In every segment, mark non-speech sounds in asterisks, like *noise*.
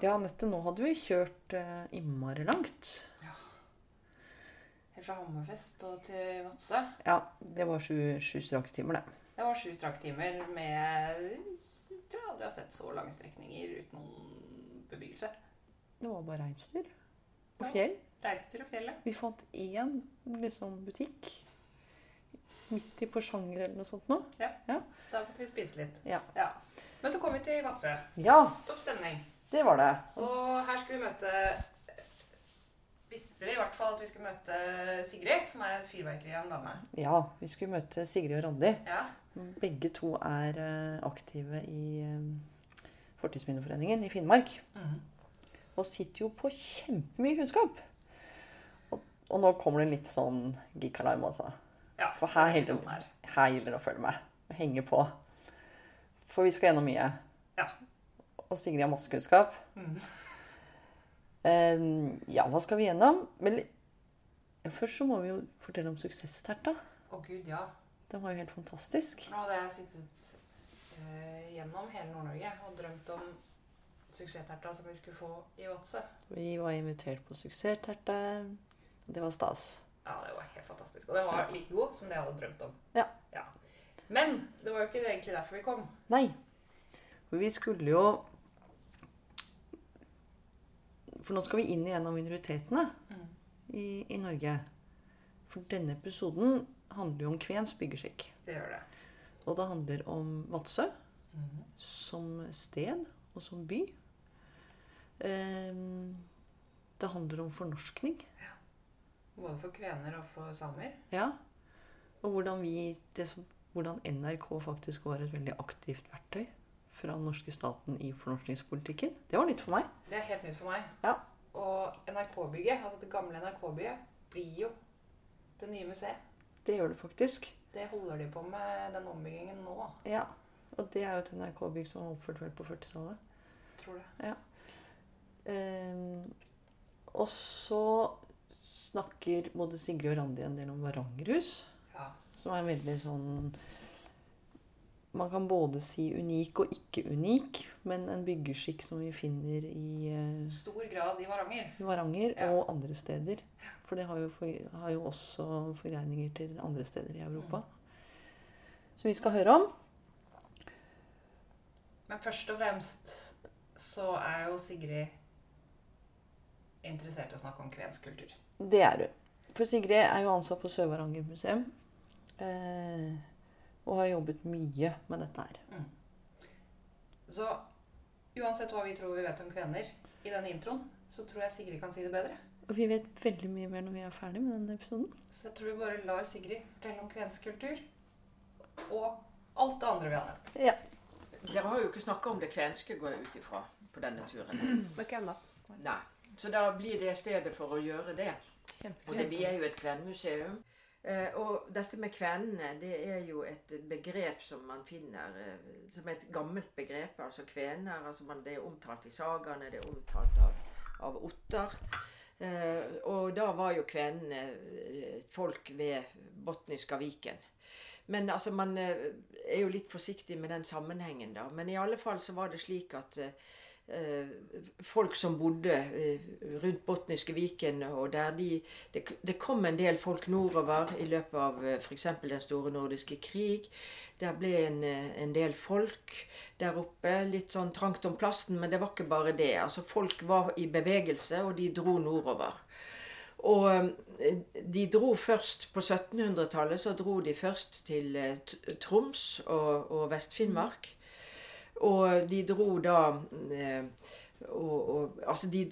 Ja, Anette, nå hadde vi kjørt eh, innmari langt. Helt fra Hammerfest og til Vadsø. Ja, det var sju, sju strake timer, det. Det var sju strake timer med Jeg tror jeg aldri har sett så lange strekninger uten noen bebyggelse. Det var bare reinsdyr og Ja. fjell. Reinsdyr og fjellet. Vi fant én liksom, butikk midt i Porsanger eller noe sånt nå. Da måtte vi spise litt. Ja. Men så kom vi til Vadsø. Ja, Topp stemning. Det var det. Og her skulle vi møte Visste vi i hvert fall at vi skulle møte Sigrid, som er fyrverkeri av en dame. Ja, vi skulle møte Sigrid og Randi. Ja. Begge to er eh, aktive i eh, Fortidsminneforeningen i Finnmark. Mm. Og sitter jo på kjempemye kunnskap. Og, og nå kommer det litt sånn geek-alarm, altså. ja. For her er gjelder, sånn her. her gjelder det å følge med. Henge på. For vi skal gjennom mye. Ja. Og Sigrid har masse kunnskap. Mhm. Eh, ja, hva skal vi gjennom? Men ja, først så må vi jo fortelle om suksessterta. Å gud, ja. Den var jo helt fantastisk. Nå hadde jeg sittet uh, gjennom hele Nord-Norge og drømt om suksessterta som vi skulle få i Vadsø. Vi var invitert på suksessterta. Det var stas. Ja, det var helt fantastisk. Og den var like god som det jeg hadde drømt om. Ja. Men det var jo ikke egentlig derfor vi kom. Nei. For vi skulle jo For nå skal vi inn i en av minoritetene Mm. i, i Norge. For denne episoden handler jo om kvensk byggeskikk. Det gjør det. Og det handler om Vadsø Mhm. som sted og som by. Um, det handler om fornorskning. Både for kvener og for samer. Ja. Og hvordan, vi, det som, hvordan NRK faktisk var et veldig aktivt verktøy fra den norske staten i fornorskningspolitikken. Det var nytt for meg. Det er helt nytt for meg. Ja. Og NRK-bygget, altså det gamle NRK-bygget, blir jo det nye museet. Det gjør det faktisk. Det holder de på med den ombyggingen nå, Ja. Og det er jo et NRK-bygg som var oppført vel på 40-tallet. tror du. Um, og så snakker både Sigrid og Randi en del om Varangerhus. Ja. Som er en veldig sånn Man kan både si unik og ikke unik, men en byggeskikk som vi finner i, eh, Stor grad i Varanger. i Varanger Ja. og andre steder. For det har jo, for, har jo også forgreininger til andre steder i Europa. Mm. Som vi skal høre om. Men først og fremst så er jo Sigrid interessert i å snakke om kvensk kultur. Det er hun. For Sigrid er jo ansatt på Sør-Varanger museum. Eh, og har jobbet mye med dette her. Så uansett hva vi tror vi vet om kvener i denne introen, så tror jeg Sigrid kan si det bedre. Og vi vet veldig mye mer når vi er ferdig med denne episoden. Så jeg tror vi bare lar Sigrid fortelle om kvensk kultur. Og alt det andre vi har nevnt. Ja. Dere har jo ikke snakka om det kvenske, går jeg ut ifra, på denne turen. Men *clears throat* ikke ennå. Nei. Så da blir det stedet for å gjøre det. Og det, vi er jo et kvenmuseum. Eh, og dette med kvenene, det er jo et begrep som man finner eh, som et gammelt begrep. Altså kvener. altså man, Det er omtalt i sagaene, det er omtalt av, av Ottar. Eh, og da var jo kvenene eh, folk ved Botniska Viken. Men altså, man er jo litt forsiktig med den sammenhengen, da. Men i alle fall så var det slik at eh, folk som bodde eh, rundt Botniske Viken, og der de det, det kom en del folk nordover i løpet av eh, f.eks. den store nordiske krig. Der ble en, eh, en del folk der oppe. Litt sånn trangt om plassen, men det var ikke bare det. Altså Folk var i bevegelse, og de dro nordover. Og eh, de dro først På 1700-tallet så dro de først til eh, Troms og, og Vest-Finnmark. Og de dro da eh, og, og, altså de,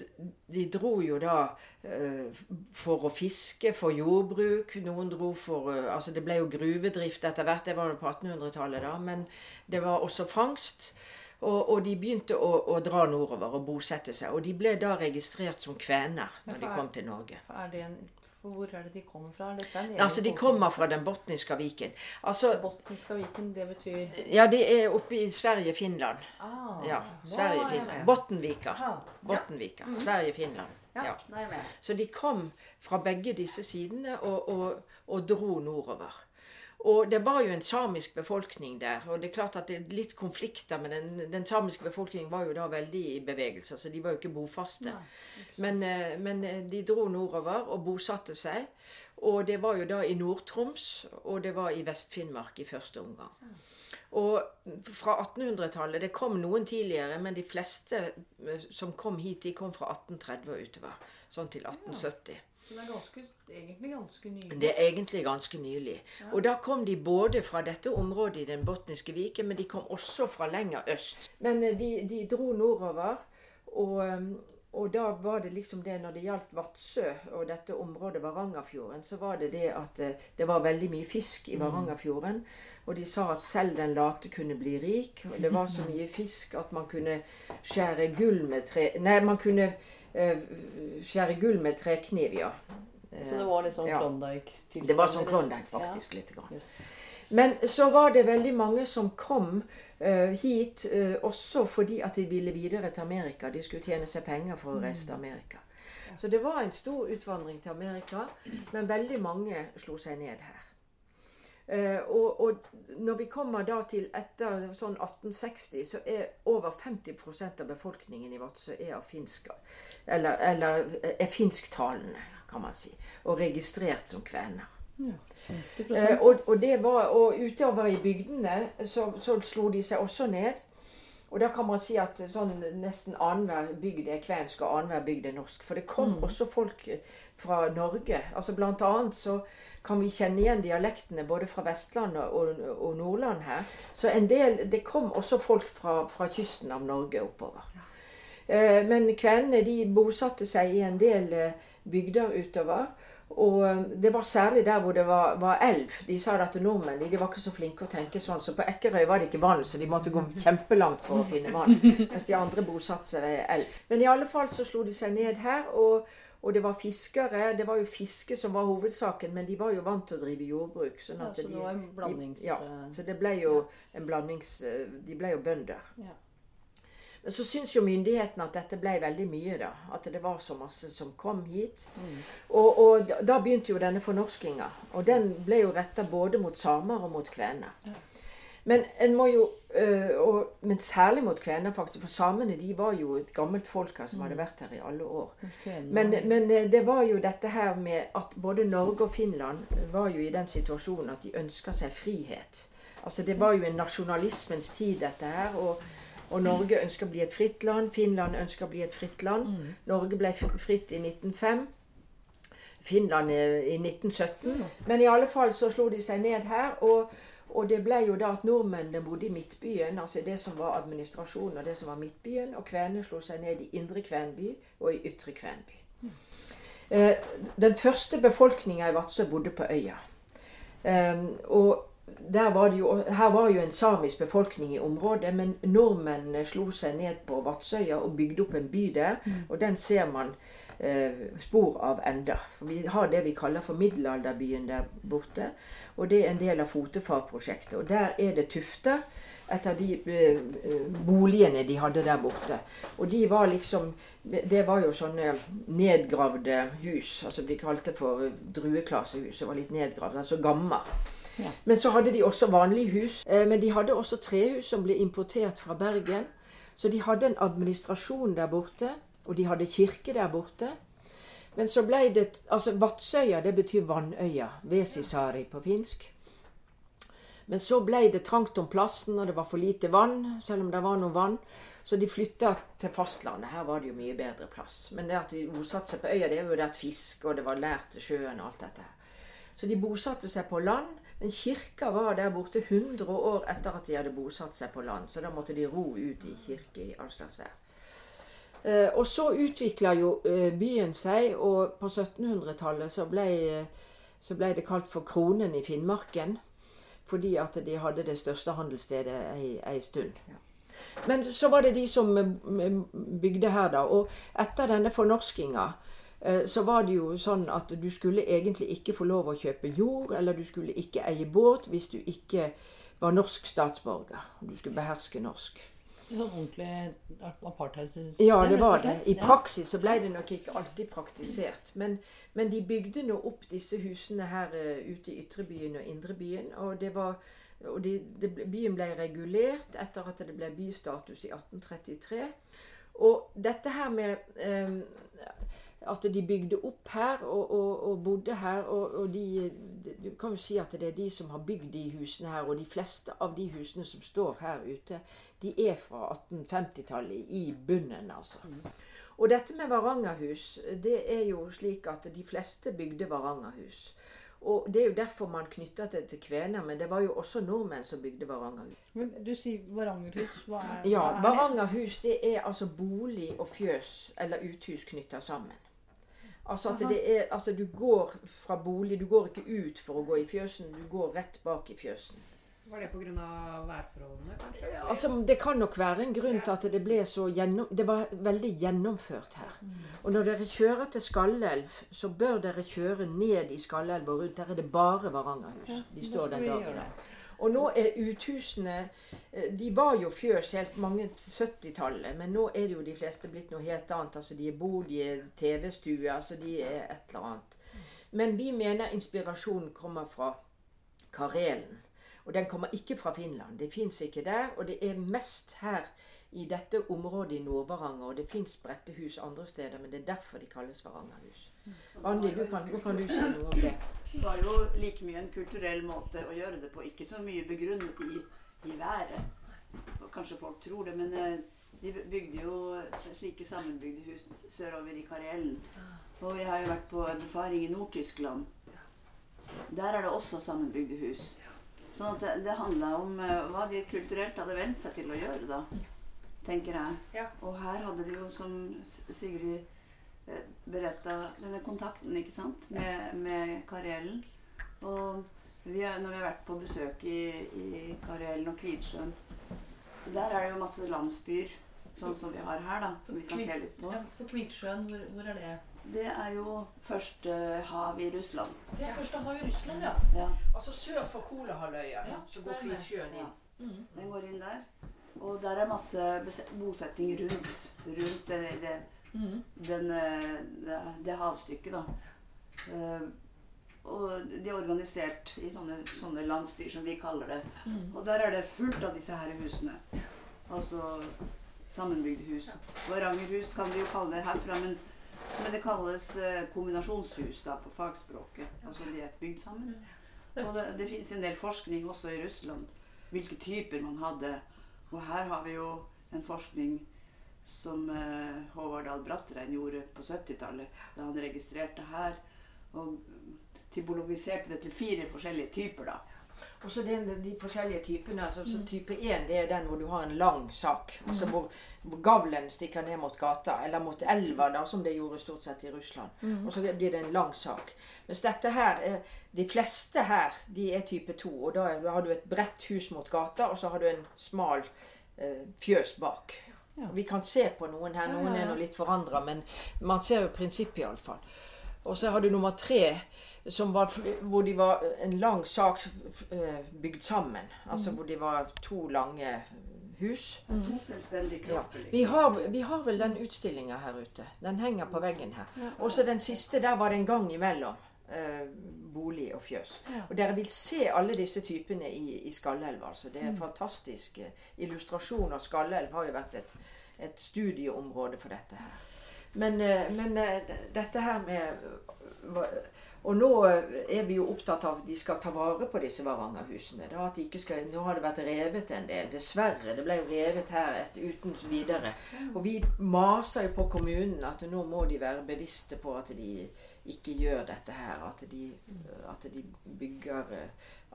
de dro jo da eh, for å fiske, for jordbruk. Noen dro for eh, Altså det ble jo gruvedrift etter hvert, det var jo på 1800-tallet, da. Men det var også fangst. Og, og de begynte å, å dra nordover og bosette seg. Og de ble da registrert som kvener når de kom til Norge. For er det en, for hvor er det de kommer fra? Altså, de kommer fra den botniske viken. Altså, botniske Viken, det betyr ja, det er oppe i Sverige-Finland. ah, Ja, da er Sverige-Finland. Bottenvika. Bottenvika. Ja. Sverige-Finland. Ja, Ja. da er jeg med. Så de kom fra begge disse sidene og, og, og dro nordover. Og det var jo en samisk befolkning der. Og det er klart at det er litt konflikter, men den, den samiske befolkningen var jo da veldig i bevegelse. Så de var jo ikke bofaste. Men, ikke men men, de dro nordover og bosatte seg. Og det var jo da i Nord-Troms, og det var i Vest-Finnmark i første omgang. Og fra 1800-tallet Det kom noen tidligere, men de fleste eh, som kom hit, de kom fra 1830 og utover. Sånn til 1870. Så det er ganske, egentlig ganske nylig. Det er egentlig ganske nylig. Og da kom de både fra dette området i den botniske viken, men de kom også fra lenger øst. Men eh, de, de dro nordover, og, eh, og da var det liksom det når det gjaldt Vadsø og dette området Varangerfjorden, så var det det at eh, det var veldig mye fisk i Varangerfjorden. Og de sa at selv den late kunne bli rik. Og det var så *laughs* mye fisk at man kunne skjære gull med tre... Nei, man kunne skjære gull med trekniv, ja. Så det var litt sånn Ja. Klondyke-tilstand? Det var sånn? Klondyke, faktisk. litt grann. Yes. Men så var det veldig mange som kom uh, hit uh, også fordi at de ville videre til Amerika. De skulle tjene seg penger for å reise til Amerika. Så det var en stor utvandring til Amerika, men veldig mange slo seg ned her. Eh, og, og når vi kommer da til etter sånn 1860, så er over 50% av befolkningen i Vadsø er av finsk Eller, eller er finsktalende, kan man si. Og registrert som kvener. Ja, 50 Eh, og, og, det var, og utover i bygdene så, så slo de seg også ned. Og da kan man si at sånn nesten annenhver bygd er kvensk, og annenhver bygd er norsk. For det kom også folk eh, fra Norge. Altså Blant annet så kan vi kjenne igjen dialektene både fra Vestlandet og, og Nordland her. Så en del, det kom også folk fra, fra kysten av Norge oppover. Eh, Men kvenene de bosatte seg i en del eh, bygder utover. Og eh, det var særlig der hvor det var, var elv. De sa at nordmenn de, var ikke så flinke å tenke sånn. Så på Ekkerøy var det ikke vann, så de måtte gå kjempelangt for å finne vann. *laughs* Mens de andre bosatte seg ved elv. Men i alle fall så slo de seg ned her. og og det var fiskere. Det var jo fiske som var hovedsaken, men de var jo vant til å drive jordbruk. Sånn Ja, så de, det var en blandings... de, ja, så det ble jo en blandings... eh, De ble jo bønder. Ja. Så syns jo myndighetene at dette ble veldig mye, da. At det var så masse som kom hit. Og, og da- begynte jo denne fornorskinga. Og den ble jo retta både mot samer og mot kvener. Men en må jo øh, og, Men særlig mot kvener, faktisk. For samene de var jo et gammelt folk her som hadde vært her i alle år. Men, men eh, det var jo dette her med at både Norge og Finland var jo i den situasjonen at de ønska seg frihet. Altså Det var jo en nasjonalismens tid, dette her. Og, og Norge ønsker å bli et fritt land. Finland ønsker å bli et fritt land. Norge ble fritt i 1905. Finland eh, i 1917. Men i alle fall så slo de seg ned her. og og det ble jo da at nordmennene bodde i Midtbyen, altså det som var administrasjonen og det som var Midtbyen. Og kvenene slo seg ned i Indre Kvenby og i Ytre Kvenby. Eh, den første befolkninga i Vadsø bodde på øya. Eh, og var det jo, her var jo en samisk befolkning i området, men nordmennene slo seg ned på Vadsøya og bygde opp en by der. Og den ser man eh, spor av enda. Vi har det vi kaller for middelalderbyen der borte. Og det er en del av Fotefar-prosjektet. Og der er det tufter etter de eh, boligene de hadde der borte. Og de var liksom Det, det var jo sånne nedgravde hus. Altså de kalte for drueklasehus. Det var litt nedgravd. Altså gammel. Men så hadde de også vanlige hus. Eh, Men de hadde også trehus som ble importert fra Bergen. Så de hadde en administrasjon der borte, og de hadde kirke der borte. Men så ble det Altså Vadsøya, det betyr vannøya. Vesisari på finsk. Men så ble det trangt om plassen, og det var for lite vann, selv om det var noe vann. Så de flytta til fastlandet. Her var det jo mye bedre plass. Men det at de bosatte seg på øya, det er jo at fisk, og det var lært til sjøen og alt dette. Så de bosatte seg på land. Men kirka var der borte 100 år etter at de hadde bosatt seg på land. Så da måtte de ro ut i kirke i all slags vær. Eh, og så utvikla jo eh, byen seg, og på 1700-tallet så så ble det kalt for Kronen i Finnmarken. Fordi at de hadde det største handelsstedet ei, ei stund. Men så var det de som eh, bygde her, da. Og etter denne fornorskinga så var det jo sånn at du skulle egentlig ikke få lov å kjøpe jord, eller du skulle ikke eie båt hvis du ikke var norsk statsborger. Du skulle beherske norsk. Sånn ordentlig apartheid? Ja, det var det. I praksis så ble det nok ikke alltid praktisert. Men, men de bygde nå opp disse husene her uh, ute i ytrebyen og indrebyen. Og, det var, og de, de, byen ble regulert etter at det ble bystatus i 1833. Og dette her med um, at de bygde opp her og, og, og bodde her. Og, og de, Du kan jo si at det er de som har bygd de husene her. Og de fleste av de husene som står her ute, de er fra 1850-tallet i bunnen, altså. Og dette med Varangerhus, det er jo slik at de fleste bygde Varangerhus. Og Det er jo derfor man knytta det til kvener, men det var jo også nordmenn som bygde Varangerhus. Men Du sier Varangerhus. Hva er, ja, hva er det? Varangerhus det er altså bolig og fjøs eller uthus knytta sammen. Altså at det er, altså du går fra bolig Du går ikke ut for å gå i fjøsen, du går rett bak i fjøsen. Var det pga. værforholdene, kanskje? Altså, Det kan nok være en grunn til at det ble så gjennom... Det var veldig gjennomført her. Mm. Og når dere kjører til Skallelv, så bør dere kjøre ned i Skallelv og rundt. Der er det bare Varangerhus. De står den dagen der. Og nå er uthusene eh, De var jo fjøs helt mange 70-tallet, men nå er det jo de fleste blitt noe helt annet. Altså De er bod, de er TV-stuer, altså de er et eller annet. Men vi mener inspirasjonen kommer fra Karelen. Og den kommer ikke fra Finland. Det fins ikke der. Og det er mest her i dette området i Nord-Varanger. Og det fins brettehus andre steder, men det er derfor de kalles Varangerhus. Andi, du kan, kan du si noe om det? Var jo like mye en kulturell måte å gjøre det på. Ikke så mye begrunnet i, i været. Kanskje folk tror det, men eh, de bygde jo slike sammenbygde hus sørover i Karelen. Og jeg har jo vært på befaring i Nord-Tyskland. Der er det også sammenbygde hus. Sånn at det, det handla om uh, hva de kulturelt hadde vent seg til å gjøre, da. Tenker jeg. Og her hadde de jo, som Sigrid Eh, beretta denne kontakten ikke sant, med, med Karelen. Og vi er, når vi har vært på besøk i, i Karelen og Kvitsjøen Der er det jo masse landsbyer, sånn som vi har her, da, som vi kan se litt på. Ja, for Kvitsjøen, hvor, hvor, er det? Det er jo første hav i Russland. Det er første hav i Russland, ja. ja. Altså sør for Kolahalvøya. Ja, så går Kvitsjøen inn. Mm. Den går inn der. Og der er masse bosetting rundt, rundt det, det Mm. Den, eh, det, det, havstykket, da. Uh, og de er organisert i sånne, sånne, landsbyer, som vi kaller det. Mm. Og der er det fullt av disse her husene. Altså sammenbygde hus. Varangerhus kan vi jo kalle det herfra, men, men det kalles uh, kombinasjonshus da, på fagspråket. Altså de er bygd sammen. Og det, det fins en del forskning også i Russland hvilke typer man hadde. Og her har vi jo en forskning som eh, Håvard Dahl Brattrein gjorde på 70-tallet. Da han registrerte her og typologiserte det til fire forskjellige typer. da. Og så de, de forskjellige typene. Altså, så Type 1 det er den hvor du har en lang sak. Mm. Altså hvor, hvor, gavlen stikker ned mot gata, eller mot elva, da, som det gjorde stort sett i Russland. Mm. Og så blir det en lang sak. Mens dette her, de fleste her de er type 2. Og da har du et bredt hus mot gata, og så har du en smal eh, fjøs bak. Ja. Vi kan se på noen her. Noen er nå litt forandra, men man ser jo prinsippet iallfall. Og så har du nummer tre, var, hvor de var en lang sak eh, bygd sammen. Altså mm. hvor de var to lange hus. Mm. To selvstendige kropper. Liksom. Vi, har, vi, har, vel den utstillinga her ute. Den henger på veggen her. Og så den siste, der var det en gang imellom. Eh, bolig og fjøs. Ja. Og dere vil se alle disse typene i, i Skallelv. Altså. Det er mm. fantastisk. Illustrasjon av Skallelv har jo vært et, et studieområde for dette her. Men, eh, men, eh, dette her med Og nå er vi jo opptatt av at de skal ta vare på disse Varangerhusene. nå har det vært revet en del. Dessverre. Det ble jo revet her et, uten videre. Og vi maser jo på kommunen at nå må de være bevisste på at de ikke gjør dette her. At de, at de bygger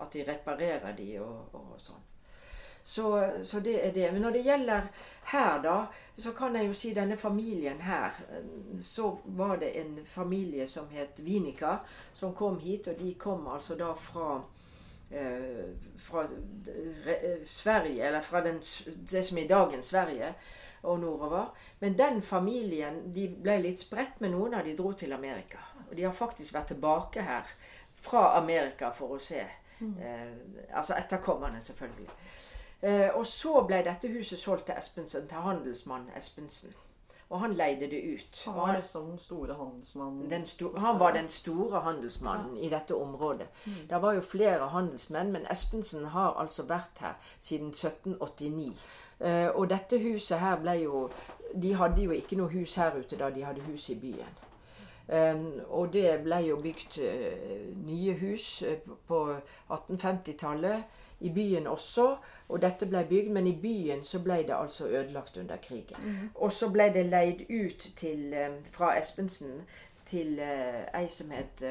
At de reparerer de og, og sånn. Så, så, det er det. Men når det gjelder her, da, så kan jeg jo si denne familien her. Så var det en familie som het Vinica, som kom hit. Og de kom altså da fra eh, fra Sverige, eller fra den, det som er i dagens Sverige og nordover. Men den familien de ble litt spredt, men noen av de dro til Amerika. Og de har faktisk vært tilbake her fra Amerika for å se. Mm. Eh, altså etterkommerne, selvfølgelig. Eh, og så ble dette huset solgt til Espensen, til handelsmann Espensen. Og han leide det ut. Han var liksom den store handelsmannen. den sto, han var den store handelsmannen i dette området. Det var jo flere handelsmenn, men Espensen har altså vært her siden 1789. Eh, og dette huset her ble jo De hadde jo ikke noe hus her ute da de hadde hus i byen. Um, og det ble jo bygd eh, nye hus eh, på 1850-tallet. I byen også. Og dette ble bygd, men i byen så ble det altså ødelagt under krigen. Og så ble det leid ut til, eh, fra Espensen til eh, ei som het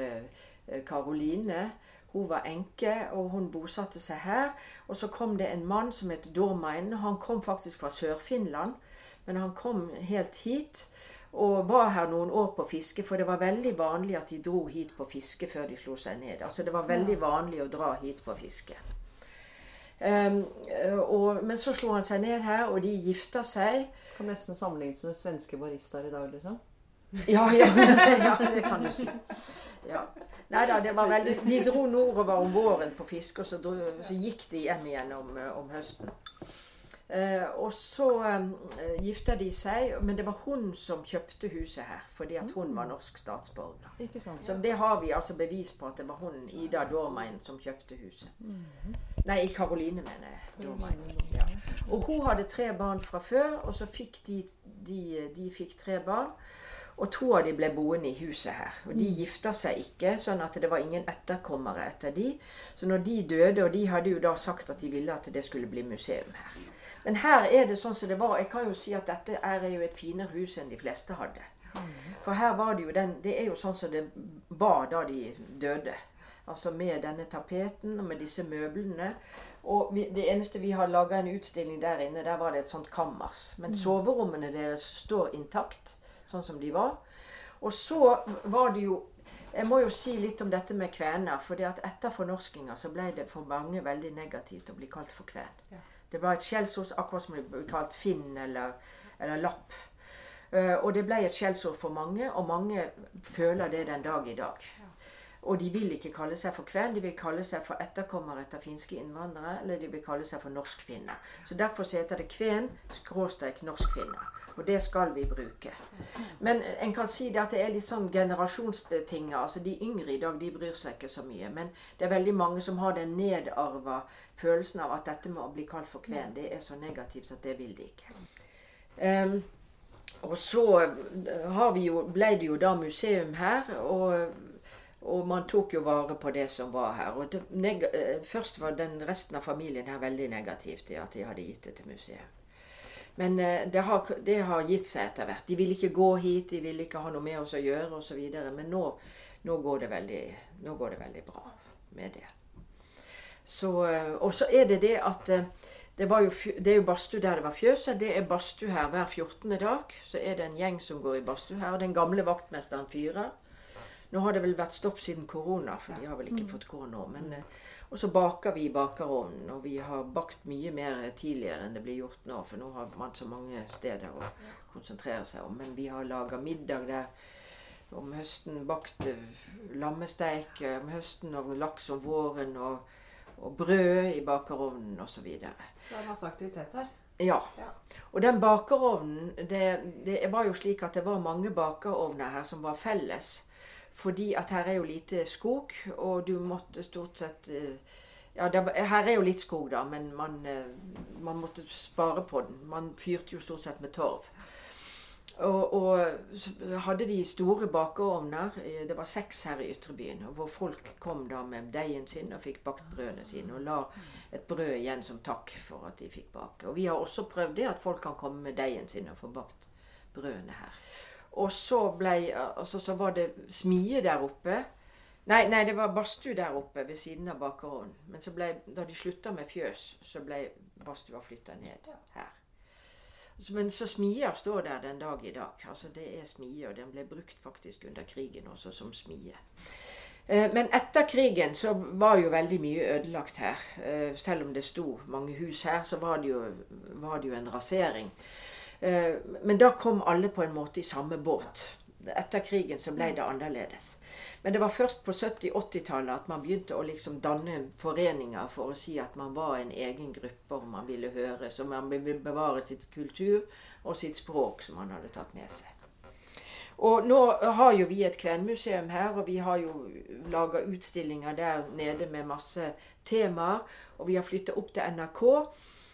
Karoline. Hun var enke, og hun bosatte seg her. Og så kom det en mann som het Dormain. Han kom faktisk fra Sør-Finland, men han kom helt hit. Og var her noen år på fiske, for det var veldig vanlig at de dro hit på fiske før de slo seg ned. Altså Det var veldig vanlig å dra hit på fiske. Um, og, men så slo han seg ned her, og de gifta seg. Kan nesten sammenlignes med svenske baristaer i dag, liksom. Ja, ja, *laughs* ja, det kan du si. Ja. Nei da, det var veldig De dro nordover om våren på fiske, og så, dro, så gikk de hjem igjen om, eh, om høsten. Eh, og så eh, gifta de seg, men det var hun som kjøpte huset her, fordi at hun var norsk statsborger. Så det har vi altså bevis på at det var hun, Ida Dormein, som kjøpte huset. Nei, Karoline, mener jeg. Dormein. Ja. Og hun hadde tre barn fra før, og så fikk de, de, de fikk tre barn. Og to av de ble boende i huset her. Og de gifta seg ikke, sånn at det var ingen etterkommere etter de. Så når de døde, og de hadde jo da sagt at de ville at det skulle bli museum her. Men her er det sånn som det var. Jeg kan jo si at dette er jo et finere hus enn de fleste hadde. For her var det jo den Det er jo sånn som det var da de døde. Altså med denne tapeten og med disse møblene. Og vi, det eneste vi har laga en utstilling der inne, der var det et sånt kammers. Men soverommene deres står intakt, sånn som de var. Og så var det jo Jeg må jo si litt om dette med kvener. For etter fornorskinga så ble det for mange veldig negativt å bli kalt for kven. Det var et skjellsord akkurat som det ble kalt finn eller, eller lapp. Uh, og det ble et skjellsord for mange, og mange føler det den dag i dag. Og de vil ikke kalle seg for kven, de vil kalle seg for etterkommere etter finske innvandrere, eller de vil kalle seg for norskfinner. Så derfor heter det kven skråstrek norskfinner. Og det skal vi bruke. Men en kan si det at det er litt sånn generasjonsbetinga. Altså de yngre i dag de bryr seg ikke så mye. Men det er veldig mange som har den nedarva følelsen av at dette med å bli kalt for kven, det er så negativt at det vil de ikke. Um, og så har vi jo, ble det jo da museum her. og og man tok jo vare på det som var her. Og eh, først var den resten av familien her veldig negativ til at de hadde gitt det til museet. Men eh, det, har, det har gitt seg etter hvert. De ville ikke gå hit, de ville ikke ha noe med oss å gjøre osv. Men nå, nå, går veldig, nå går det veldig bra med det. Eh, og så er det det at det, jo, det er jo badstue der det var fjøs. Det er badstue her hver 14. dag. Så er det en gjeng som går i badstue her. og Den gamle vaktmesteren fyrer. Nå har det vel vært stopp siden korona, for de har vel ikke fått gå nå. Men, eh, og så baker vi i bakerovnen, og vi har bakt mye mer tidligere enn det blir gjort nå. For nå har man så mange steder å konsentrere seg om. Men vi har laga middag der om høsten. Bakt eh, lammesteik eh, om høsten og laks om våren. Og, og brød i bakerovnen osv. Så det er masse aktivitet her. Ja. Ja. Og den bakerovnen det, det var jo slik at det var mange bakerovner her som var felles. Fordi at her er jo lite skog, og du måtte stort sett eh, Ja, det, her er jo litt skog, da, men man, eh, man måtte spare på den. Man fyrte jo stort sett med torv. Og, og hadde de store bakeovner. eh, Det var seks her i Ytrebyen. Hvor folk kom da med deigen sin og fikk bakt brødene sine. Og la et brød igjen som takk for at de fikk bake. Og vi har også prøvd det at folk kan komme med deigen sin og få bakt brødene her. Og så, ble, altså, så var det smie der oppe. Nei, nei, det var badstue der oppe ved siden av bakerovnen. Men ble, da de slutta med fjøs, så ble badstua flytta ned her. Men så smier står der den dag i dag. Altså Det er smie, og den ble brukt faktisk under krigen også som smie. Eh, Men etter krigen så var jo veldig mye ødelagt her. Eh, Selv om det sto mange hus her, så var det jo, var det jo en rasering. Eh, Men da kom alle på en måte i samme båt. etter krigen så ble det annerledes. Men det var først på 70-80-tallet at man begynte å liksom danne foreninger for å si at man var en egen gruppe og man ville høre, så man ville bevare sitt kultur og sitt språk som man hadde tatt med seg. Og nå har jo vi et kvenmuseum her, og vi har jo laga utstillinger der nede med masse temaer. Og vi har flytta opp til NRK.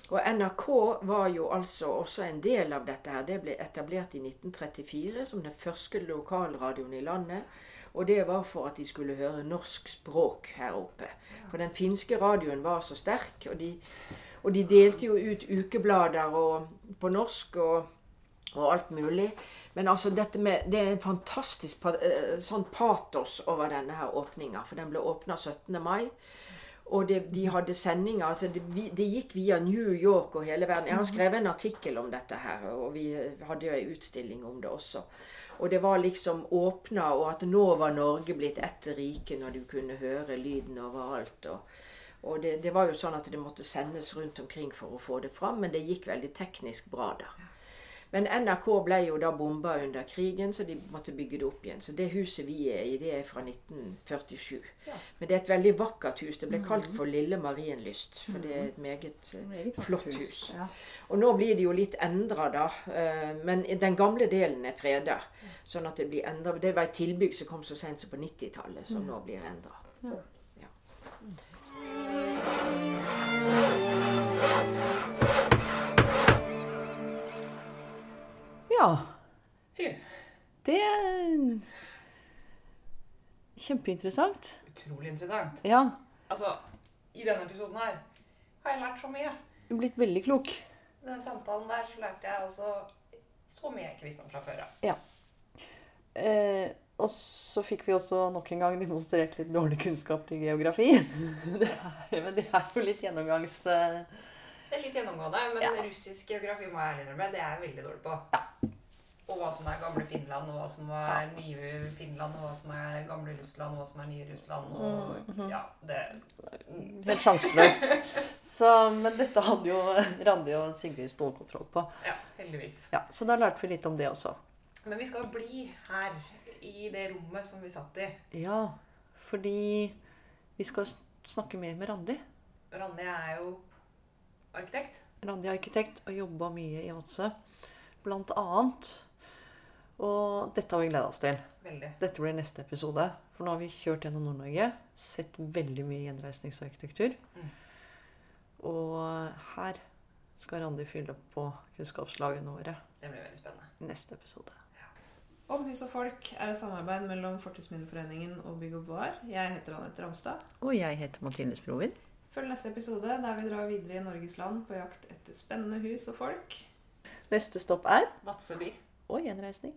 Og NRK var jo altså også en del av dette her. Det ble etablert i 1934 som den første lokalradioen i landet. Og det var for at de skulle høre norsk språk her oppe. For den finske radioen var så sterk, og de, og de delte jo ut ukeblader og, på norsk og, og alt mulig. Men altså dette med, det er en fantastisk sånn patos over denne her åpninga. For den ble åpna 17. mai. Og det, de hadde sendinger altså det, det, gikk via New York og hele verden. Jeg har skrevet en artikkel om dette her, og vi hadde jo ei utstilling om det også. Og det var liksom åpna, og at nå var Norge blitt ett rike når du kunne høre lyden overalt. Og, og det, det, var jo sånn at det måtte sendes rundt omkring for å få det fram, men det gikk veldig teknisk bra da. Men NRK ble jo da bomba under krigen, så de måtte bygge det opp igjen. Så det huset vi er i, det er fra 1947. Ja. Men det er et veldig vakkert hus. Det ble kalt for Lille Marienlyst, for det er et meget, meget flott hus. Ja. Og nå blir det jo litt endra, da. Men den gamle delen er freda. Sånn at det blir endra. Det var et tilbygg som kom så sent som på 90-tallet, som nå blir endra. Ja. Ja. Fy. Det er kjempeinteressant. Utrolig interessant. Ja. Altså, i denne episoden her har jeg lært så mye. Du er blitt veldig klok. I den samtalen der så lærte jeg også så mye jeg ikke visste om fra før av. Ja. Eh, og så fikk vi også nok en gang demonstrert litt dårlig kunnskap i geografi. *laughs* det er, men det er jo litt gjennomgangs... Det er litt gjennomgående, men Ja. russisk geografi må jeg ærlig innrømme, det er jeg veldig dårlig på. Ja. Og hva som er gamle Finland, og hva som er nye Finland, og hva som er gamle Russland, og hva som er nye Russland. Og Mhm. ja, det Helt sjanseløs. Så, men dette hadde jo Randi og Sigrid stålkontroll på. Ja, heldigvis. Ja, så da lærte vi litt om det også. Men vi skal bli her, i det rommet som vi satt i. Ja, fordi vi skal snakke mer med Randi. Randi er jo arkitekt. Randi er arkitekt og jobba mye i Vadsø, blant annet. Og dette har vi gleda oss til. Veldig. Dette blir neste episode. For nå har vi kjørt gjennom Nord-Norge, sett veldig mye gjenreisningsarkitektur. Mm. Og her skal Randi fylle opp på kunnskapslagrene våre Det blir veldig spennende. neste episode. Om hus og folk er et samarbeid mellom Fortidsminneforeningen og Bygg og Bar. Jeg heter Anette Ramstad. Og jeg heter Mathilde Sprovin. Følg neste episode der vi drar videre i Norges land på jakt etter spennende hus og folk. Neste stopp er Vadsø by. og gjenreisning.